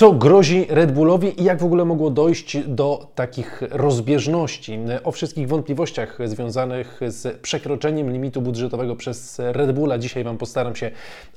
Co grozi Red Bullowi i jak w ogóle mogło dojść do takich rozbieżności? O wszystkich wątpliwościach związanych z przekroczeniem limitu budżetowego przez Red Bulla dzisiaj Wam postaram się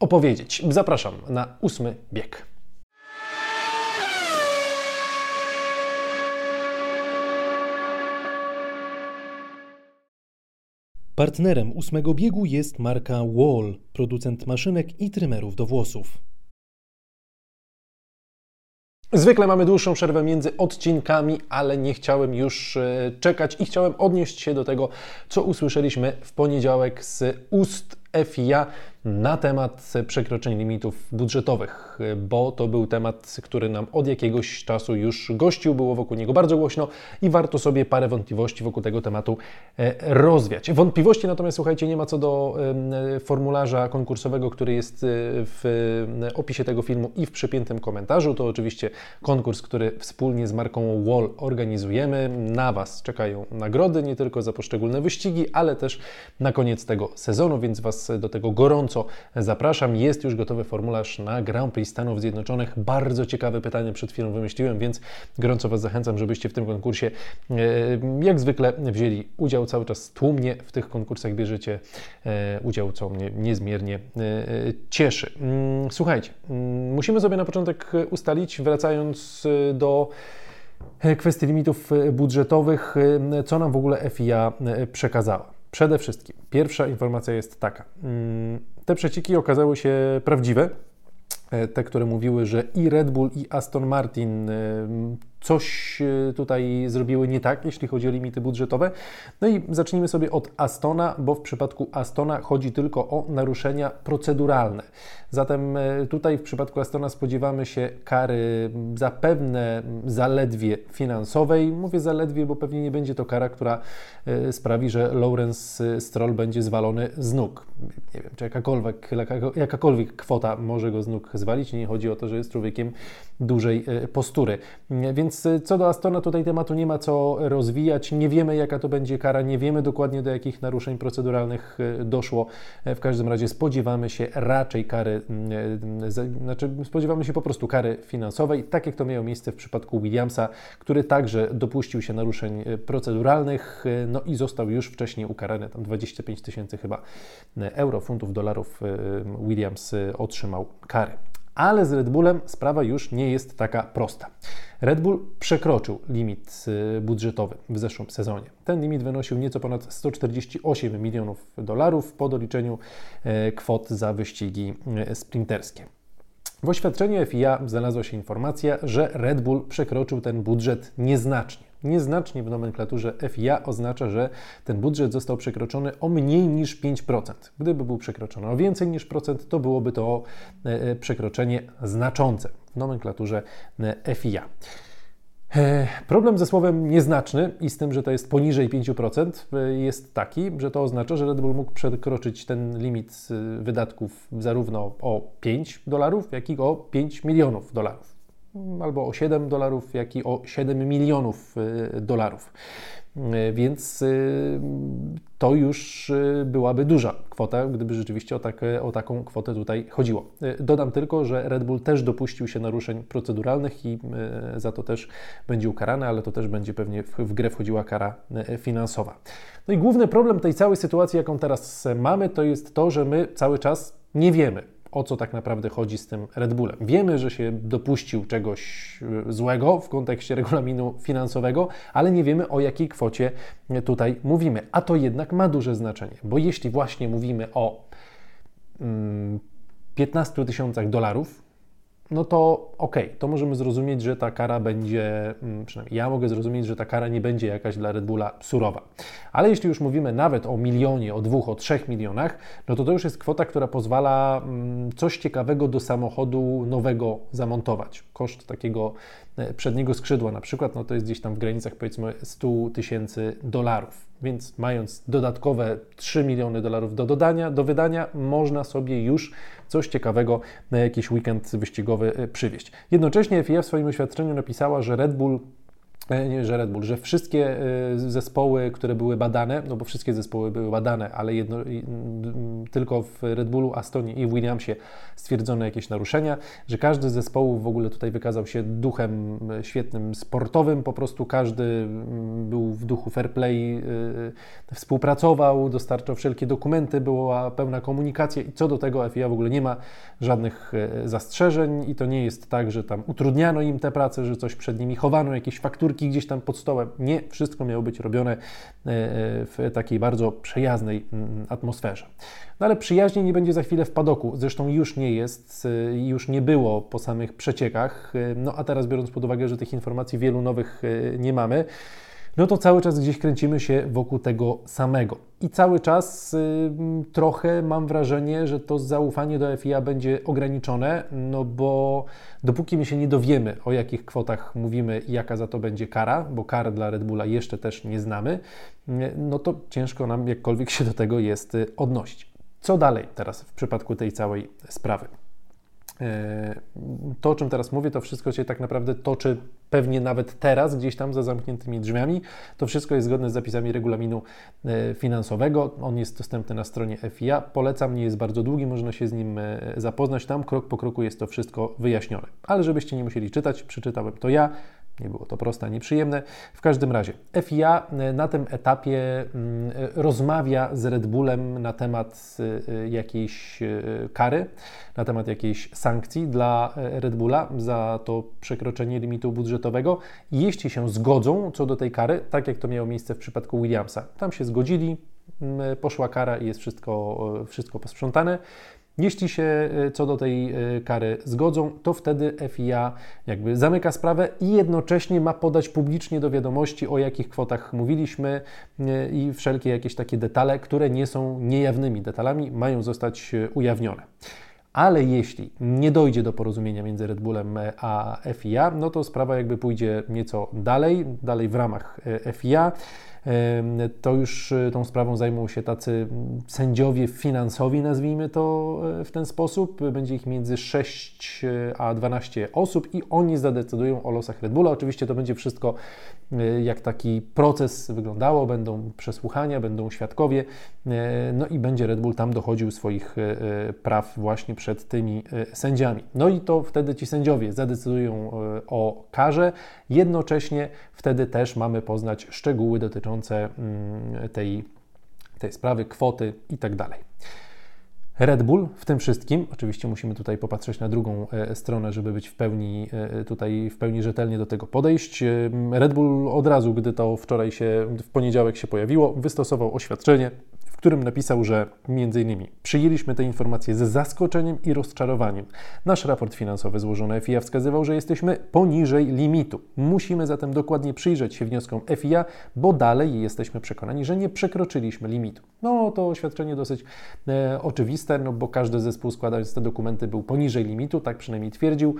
opowiedzieć. Zapraszam na ósmy bieg. Partnerem ósmego biegu jest marka Wall, producent maszynek i trymerów do włosów. Zwykle mamy dłuższą przerwę między odcinkami, ale nie chciałem już e, czekać i chciałem odnieść się do tego, co usłyszeliśmy w poniedziałek z ust FIA na temat przekroczeń limitów budżetowych, bo to był temat, który nam od jakiegoś czasu już gościł, było wokół niego bardzo głośno i warto sobie parę wątpliwości wokół tego tematu e, rozwiać. Wątpliwości natomiast, słuchajcie, nie ma co do formularza konkursowego, który jest e, w opisie tego filmu i w przypiętym komentarzu. To oczywiście konkurs, który wspólnie z marką Wall organizujemy. Na Was czekają nagrody, nie tylko za poszczególne wyścigi, ale też na koniec tego sezonu, więc Was do tego gorąco zapraszam. Jest już gotowy formularz na Grand Prix Stanów Zjednoczonych. Bardzo ciekawe pytanie przed chwilą wymyśliłem, więc gorąco Was zachęcam, żebyście w tym konkursie e, jak zwykle wzięli udział. Cały czas tłumnie w tych konkursach bierzecie e, udział, co mnie niezmiernie e, cieszy. Mm, słuchajcie, mm, musimy sobie na początek ustalić, wracając do kwestii limitów budżetowych, co nam w ogóle FIA przekazała. Przede wszystkim, pierwsza informacja jest taka. Mm, te przecieki okazały się prawdziwe. E, te, które mówiły, że i Red Bull, i Aston Martin e, coś e, tutaj zrobiły nie tak, jeśli chodzi o limity budżetowe. No i zacznijmy sobie od Astona, bo w przypadku Astona chodzi tylko o naruszenia proceduralne. Zatem e, tutaj w przypadku Astona spodziewamy się kary zapewne zaledwie finansowej. Mówię zaledwie, bo pewnie nie będzie to kara, która e, sprawi, że Lawrence Stroll będzie zwalony z nóg. Nie wiem, czy jakakolwiek, jakakolwiek kwota może go z nóg zwalić. Nie chodzi o to, że jest człowiekiem dużej postury. Więc więc y, co do Astona tutaj tematu nie ma co rozwijać. Nie wiemy jaka to będzie kara, nie wiemy dokładnie do jakich naruszeń proceduralnych y, doszło. E, w każdym razie spodziewamy się raczej kary, y, znaczy spodziewamy się po prostu kary finansowej, tak jak to miało miejsce w przypadku Williamsa, który także dopuścił się naruszeń proceduralnych, no i został już wcześniej ukarany, tam 25 tysięcy chyba euro, funtów, dolarów Williams otrzymał kary. Ale z Red Bullem sprawa już nie jest taka prosta. Red Bull przekroczył limit y, budżetowy w zeszłym sezonie. Ten limit wynosił nieco ponad 148 milionów dolarów po doliczeniu e, kwot za wyścigi e, sprinterskie. W oświadczeniu FIA znalazła się informacja, że Red Bull przekroczył ten budżet nieznacznie. Nieznacznie w nomenklaturze FIA oznacza, że ten budżet został przekroczony o mniej niż 5%. Gdyby był przekroczony o więcej niż procent, to byłoby to e, e, przekroczenie znaczące w nomenklaturze e, FIA. Problem ze słowem nieznaczny i z tym, że to jest poniżej 5%, jest taki, że to oznacza, że Red Bull mógł przekroczyć ten limit wydatków zarówno o 5 dolarów, jak i o 5 milionów dolarów albo o 7 dolarów, jak i o 7 milionów y, dolarów. Y, więc y, to już byłaby duża kwota, gdyby rzeczywiście o, tak, o taką kwotę tutaj chodziło. Dodam tylko, że Red Bull też dopuścił się naruszeń proceduralnych i za to też będzie ukarany, ale to też będzie pewnie w, w grę wchodziła kara finansowa. No i główny problem tej całej sytuacji, jaką teraz mamy, to jest to, że my cały czas nie wiemy, o co tak naprawdę chodzi z tym Red Bullem. Wiemy, że się dopuścił czegoś e, złego w kontekście regulaminu finansowego, ale nie wiemy o jakiej kwocie tutaj mówimy. A to jednak ma duże znaczenie, bo jeśli właśnie mówimy o 15 mm, tysiącach dolarów, no to okej, okay, to możemy zrozumieć, że ta kara będzie, mm, przynajmniej ja mogę zrozumieć, że ta kara nie będzie jakaś dla Red Bulla surowa. Ale jeśli już mówimy nawet o milionie, o dwóch, o trzech milionach, no to to już jest kwota, która pozwala mm, coś ciekawego do samochodu nowego zamontować. Koszt takiego e, przedniego skrzydła na przykład, no to jest gdzieś tam w granicach powiedzmy 100 tysięcy dolarów. Więc mając dodatkowe 3 miliony dolarów do dodania, do wydania, można sobie już coś ciekawego na jakiś weekend wyścigowy e, przywieźć. Jednocześnie FIA w swoim oświadczeniu napisała, że Red Bull nie, że Red Bull, że wszystkie e, zespoły, które były badane, no bo wszystkie zespoły były badane, ale jedno, tylko w Red Bullu, Astonie i Williamsie stwierdzono jakieś naruszenia, że każdy z zespołów w ogóle tutaj wykazał się duchem e, świetnym sportowym, po prostu każdy był w duchu fair play, współpracował, dostarczał wszelkie dokumenty, była pełna komunikacja i co do tego FIA w ogóle nie ma żadnych zastrzeżeń i to nie jest tak, że tam utrudniano im tę pracę, że coś przed nimi chowano, jakieś fakturki gdzieś tam pod stołem. Nie, wszystko miało być robione e, w takiej bardzo przyjaznej mm, atmosferze. No ale przyjaźnie nie będzie za chwilę w padoku. Zresztą już nie jest, e, już nie było po samych przeciekach. E, no a teraz biorąc pod uwagę, że tych informacji wielu nowych nie mamy, no to cały czas gdzieś kręcimy się wokół tego samego. I cały czas y, trochę mam wrażenie, że to zaufanie do FIA będzie ograniczone, no bo dopóki my się nie dowiemy, o jakich kwotach mówimy i jaka za to będzie kara, bo kar dla Red Bulla jeszcze też nie znamy, no to ciężko nam jakkolwiek się do tego jest y, odnosić. Co dalej teraz w przypadku tej całej sprawy? E, to, o czym teraz mówię, to wszystko się tak naprawdę toczy pewnie nawet teraz, gdzieś tam za zamkniętymi drzwiami. To wszystko jest zgodne z zapisami regulaminu e, finansowego. On jest dostępny na stronie FIA. Polecam, nie jest bardzo długi, można się z nim e, zapoznać. Tam krok po kroku jest to wszystko wyjaśnione. Ale żebyście nie musieli czytać, przeczytałem to ja. Nie było to proste ani przyjemne. W każdym razie, FIA e, na tym etapie mm, e, rozmawia z Red Bullem na temat e, jakiejś kary, na temat jakiejś sankcji dla Red Bulla za to przekroczenie limitu budżetowego. Jeśli się zgodzą co do tej kary, tak jak to miało miejsce w przypadku Williamsa, tam się zgodzili, poszła kara i jest wszystko, wszystko posprzątane. Jeśli się e, co do tej e, kary zgodzą, to wtedy FIA jakby zamyka sprawę i jednocześnie ma podać publicznie do wiadomości, o jakich kwotach mówiliśmy e, i wszelkie jakieś takie detale, które nie są niejawnymi detalami, mają zostać ujawnione. Ale jeśli nie dojdzie do porozumienia między Red Bullem a FIA, no to sprawa jakby pójdzie nieco dalej, dalej w ramach FIA to już e, tą sprawą zajmą się tacy sędziowie finansowi, nazwijmy to e, w ten sposób. Będzie ich między 6 e, a 12 osób i oni zadecydują o losach Red Bulla. Oczywiście to będzie wszystko jak taki proces wyglądało, będą przesłuchania, będą świadkowie, no i będzie Red Bull tam dochodził swoich praw właśnie przed tymi sędziami. No i to wtedy ci sędziowie zadecydują o karze, jednocześnie wtedy też mamy poznać szczegóły dotyczące mm, tej, tej sprawy, kwoty itd. Tak Red Bull w tym wszystkim, oczywiście musimy tutaj popatrzeć na drugą e, stronę, żeby być w pełni e, tutaj w pełni rzetelnie do tego podejść. Red Bull od razu, gdy to wczoraj się, w poniedziałek się pojawiło, wystosował oświadczenie, którym napisał, że innymi przyjęliśmy te informacje z zaskoczeniem i rozczarowaniem. Nasz raport finansowy złożony FIA wskazywał, że jesteśmy poniżej limitu. Musimy zatem dokładnie przyjrzeć się wnioskom FIA, bo dalej jesteśmy przekonani, że nie przekroczyliśmy limitu. No to oświadczenie dosyć e, oczywiste, no bo każdy zespół składając te dokumenty był poniżej limitu, tak przynajmniej twierdził.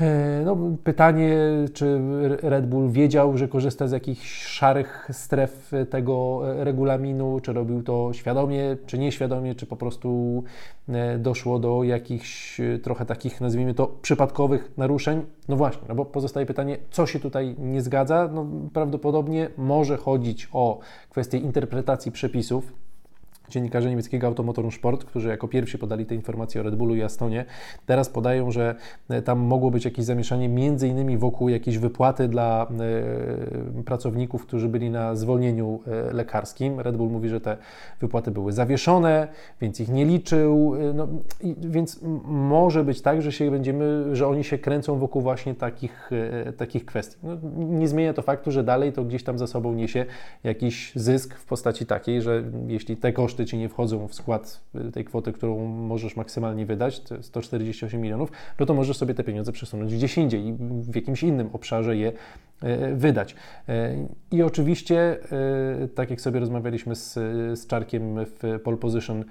E, no, pytanie, czy Red Bull wiedział, że korzysta z jakichś szarych stref tego regulaminu, czy robił to świadomie, czy nieświadomie, czy po prostu e, doszło do jakichś e, trochę takich, nazwijmy to, przypadkowych naruszeń. No właśnie, no bo pozostaje pytanie, co się tutaj nie zgadza? No, prawdopodobnie może chodzić o kwestię interpretacji przepisów, dziennikarze niemieckiego Automotorum Sport, którzy jako pierwsi podali te informacje o Red Bullu i Astonie, teraz podają, że e, tam mogło być jakieś zamieszanie między innymi wokół jakiejś wypłaty dla y, pracowników, którzy byli na zwolnieniu y, lekarskim. Red Bull mówi, że te wypłaty były zawieszone, więc ich nie liczył, no, więc może być tak, że się będziemy, że oni się kręcą wokół właśnie takich, takich kwestii. No, nie zmienia to faktu, że dalej to gdzieś tam za sobą niesie jakiś zysk w postaci takiej, że jeśli te koszty koszty Ci nie wchodzą w skład y, tej kwoty, którą możesz maksymalnie wydać, to 148 milionów, no to możesz sobie te pieniądze przesunąć gdzieś indziej i w jakimś innym obszarze je y, wydać. Y, I oczywiście, tak jak sobie rozmawialiśmy z, z Czarkiem w pole position,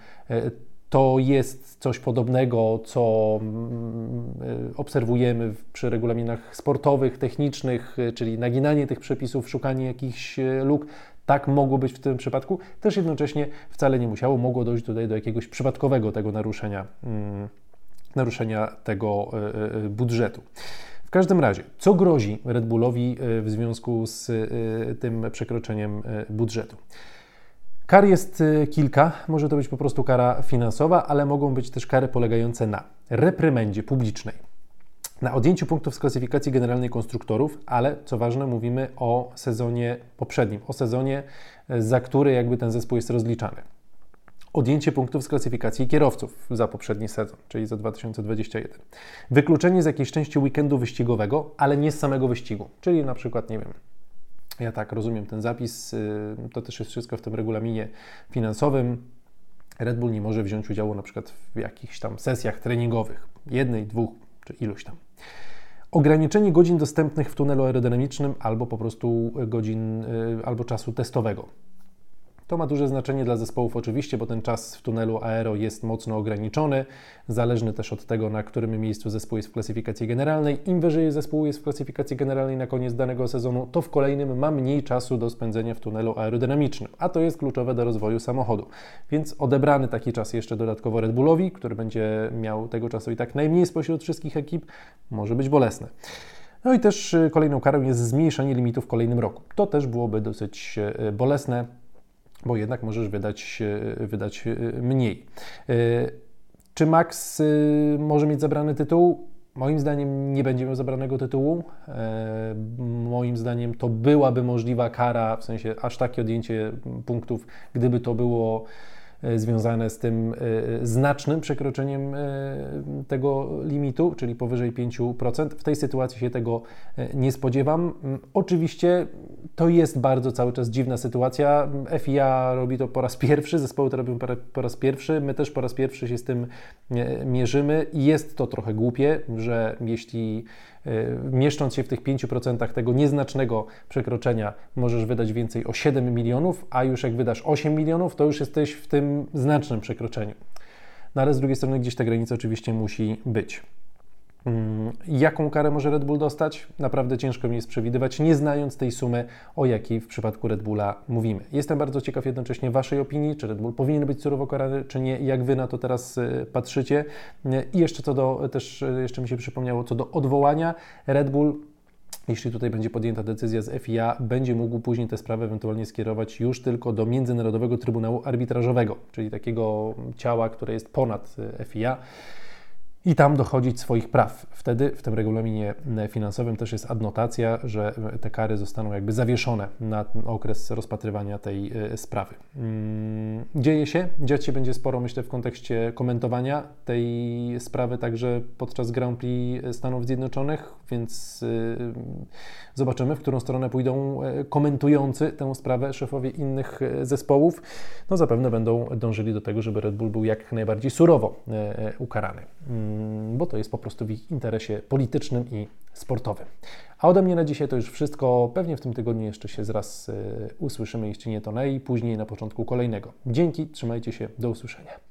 to jest coś podobnego, co mm, obserwujemy przy regulaminach sportowych, technicznych, czyli naginanie tych przepisów, szukanie jakichś luk. Tak mogło być w tym przypadku, też jednocześnie wcale nie musiało, mogło dojść tutaj do jakiegoś przypadkowego tego naruszenia, mm, naruszenia tego e, e, budżetu. W każdym razie, co grozi Red Bullowi w związku z tym przekroczeniem budżetu? Kar jest kilka, może to być po prostu kara finansowa, ale mogą być też kary polegające na reprymendzie publicznej, na odjęciu punktów z klasyfikacji generalnej konstruktorów, ale co ważne, mówimy o sezonie poprzednim, o sezonie, za który jakby ten zespół jest rozliczany odjęcie punktów z klasyfikacji kierowców za poprzedni sezon, czyli za 2021. Wykluczenie z jakiejś części weekendu wyścigowego, ale nie z samego wyścigu, czyli na przykład, nie wiem, ja tak rozumiem ten zapis, y, to też jest wszystko w tym regulaminie finansowym. Red Bull nie może wziąć udziału na przykład w jakichś tam sesjach treningowych, jednej, dwóch czy iluś tam. Ograniczenie godzin dostępnych w tunelu aerodynamicznym albo po prostu godzin y, albo czasu testowego. To ma duże znaczenie dla zespołów oczywiście, bo ten czas w tunelu aero jest mocno ograniczony, zależny też od tego, na którym miejscu zespół jest w klasyfikacji generalnej. Im wyżej zespół jest w klasyfikacji generalnej na koniec danego sezonu, to w kolejnym ma mniej czasu do spędzenia w tunelu aerodynamicznym, a to jest kluczowe do rozwoju samochodu. Więc odebrany taki czas jeszcze dodatkowo Red Bullowi, który będzie miał tego czasu i tak najmniej spośród wszystkich ekip, może być bolesne. No i też y, kolejną karą jest zmniejszenie limitu w kolejnym roku. To też byłoby dosyć y, bolesne bo jednak możesz wydać, e, wydać e, mniej. E, czy Max może mieć zabrany tytuł? Moim zdaniem nie będzie miał zabranego tytułu. Moim zdaniem to byłaby możliwa kara, w sensie aż takie odjęcie punktów, gdyby to było E, związane z tym e, znacznym przekroczeniem e, tego limitu, czyli powyżej 5%. W tej sytuacji się tego nie spodziewam. Mm, oczywiście to jest bardzo cały czas dziwna sytuacja. FIA robi to po raz pierwszy, zespoły to robią po raz pierwszy, my też po raz pierwszy się z tym mierzymy. Jest to trochę głupie, że jeśli mieszcząc się w tych 5% tego nieznacznego przekroczenia, możesz wydać więcej o 7 milionów, a już jak wydasz 8 milionów, to już jesteś w tym znacznym przekroczeniu. No ale z drugiej strony gdzieś ta granica oczywiście musi być. Mm, jaką karę może Red Bull dostać? Naprawdę ciężko mi jest przewidywać, nie znając tej sumy, o jakiej w przypadku Red Bulla mówimy. Jestem bardzo ciekaw jednocześnie Waszej opinii, czy Red Bull powinien być surowo karany, czy nie, jak Wy na to teraz y, patrzycie. I jeszcze co do, też y, jeszcze mi się przypomniało, co do odwołania, Red Bull jeśli tutaj będzie podjęta decyzja z FIA, będzie mógł później tę sprawę ewentualnie skierować już tylko do Międzynarodowego Trybunału Arbitrażowego, czyli takiego ciała, które jest ponad y, FIA i tam dochodzić swoich praw. Wtedy w tym regulaminie finansowym też jest adnotacja, że te kary zostaną jakby zawieszone na okres rozpatrywania tej e, sprawy. Mm, dzieje się, dziać się będzie sporo, myślę, w kontekście komentowania tej sprawy także podczas Grand Prix Stanów Zjednoczonych, więc e, zobaczymy, w którą stronę pójdą e, komentujący tę sprawę szefowie innych zespołów. No zapewne będą dążyli do tego, żeby Red Bull był jak najbardziej surowo ukarany. Mm, bo to jest po prostu w ich interesie politycznym i sportowym. A ode mnie na dzisiaj to już wszystko. Pewnie w tym tygodniu jeszcze się zraz y, usłyszymy, jeśli nie to później na początku kolejnego. Dzięki, trzymajcie się, do usłyszenia.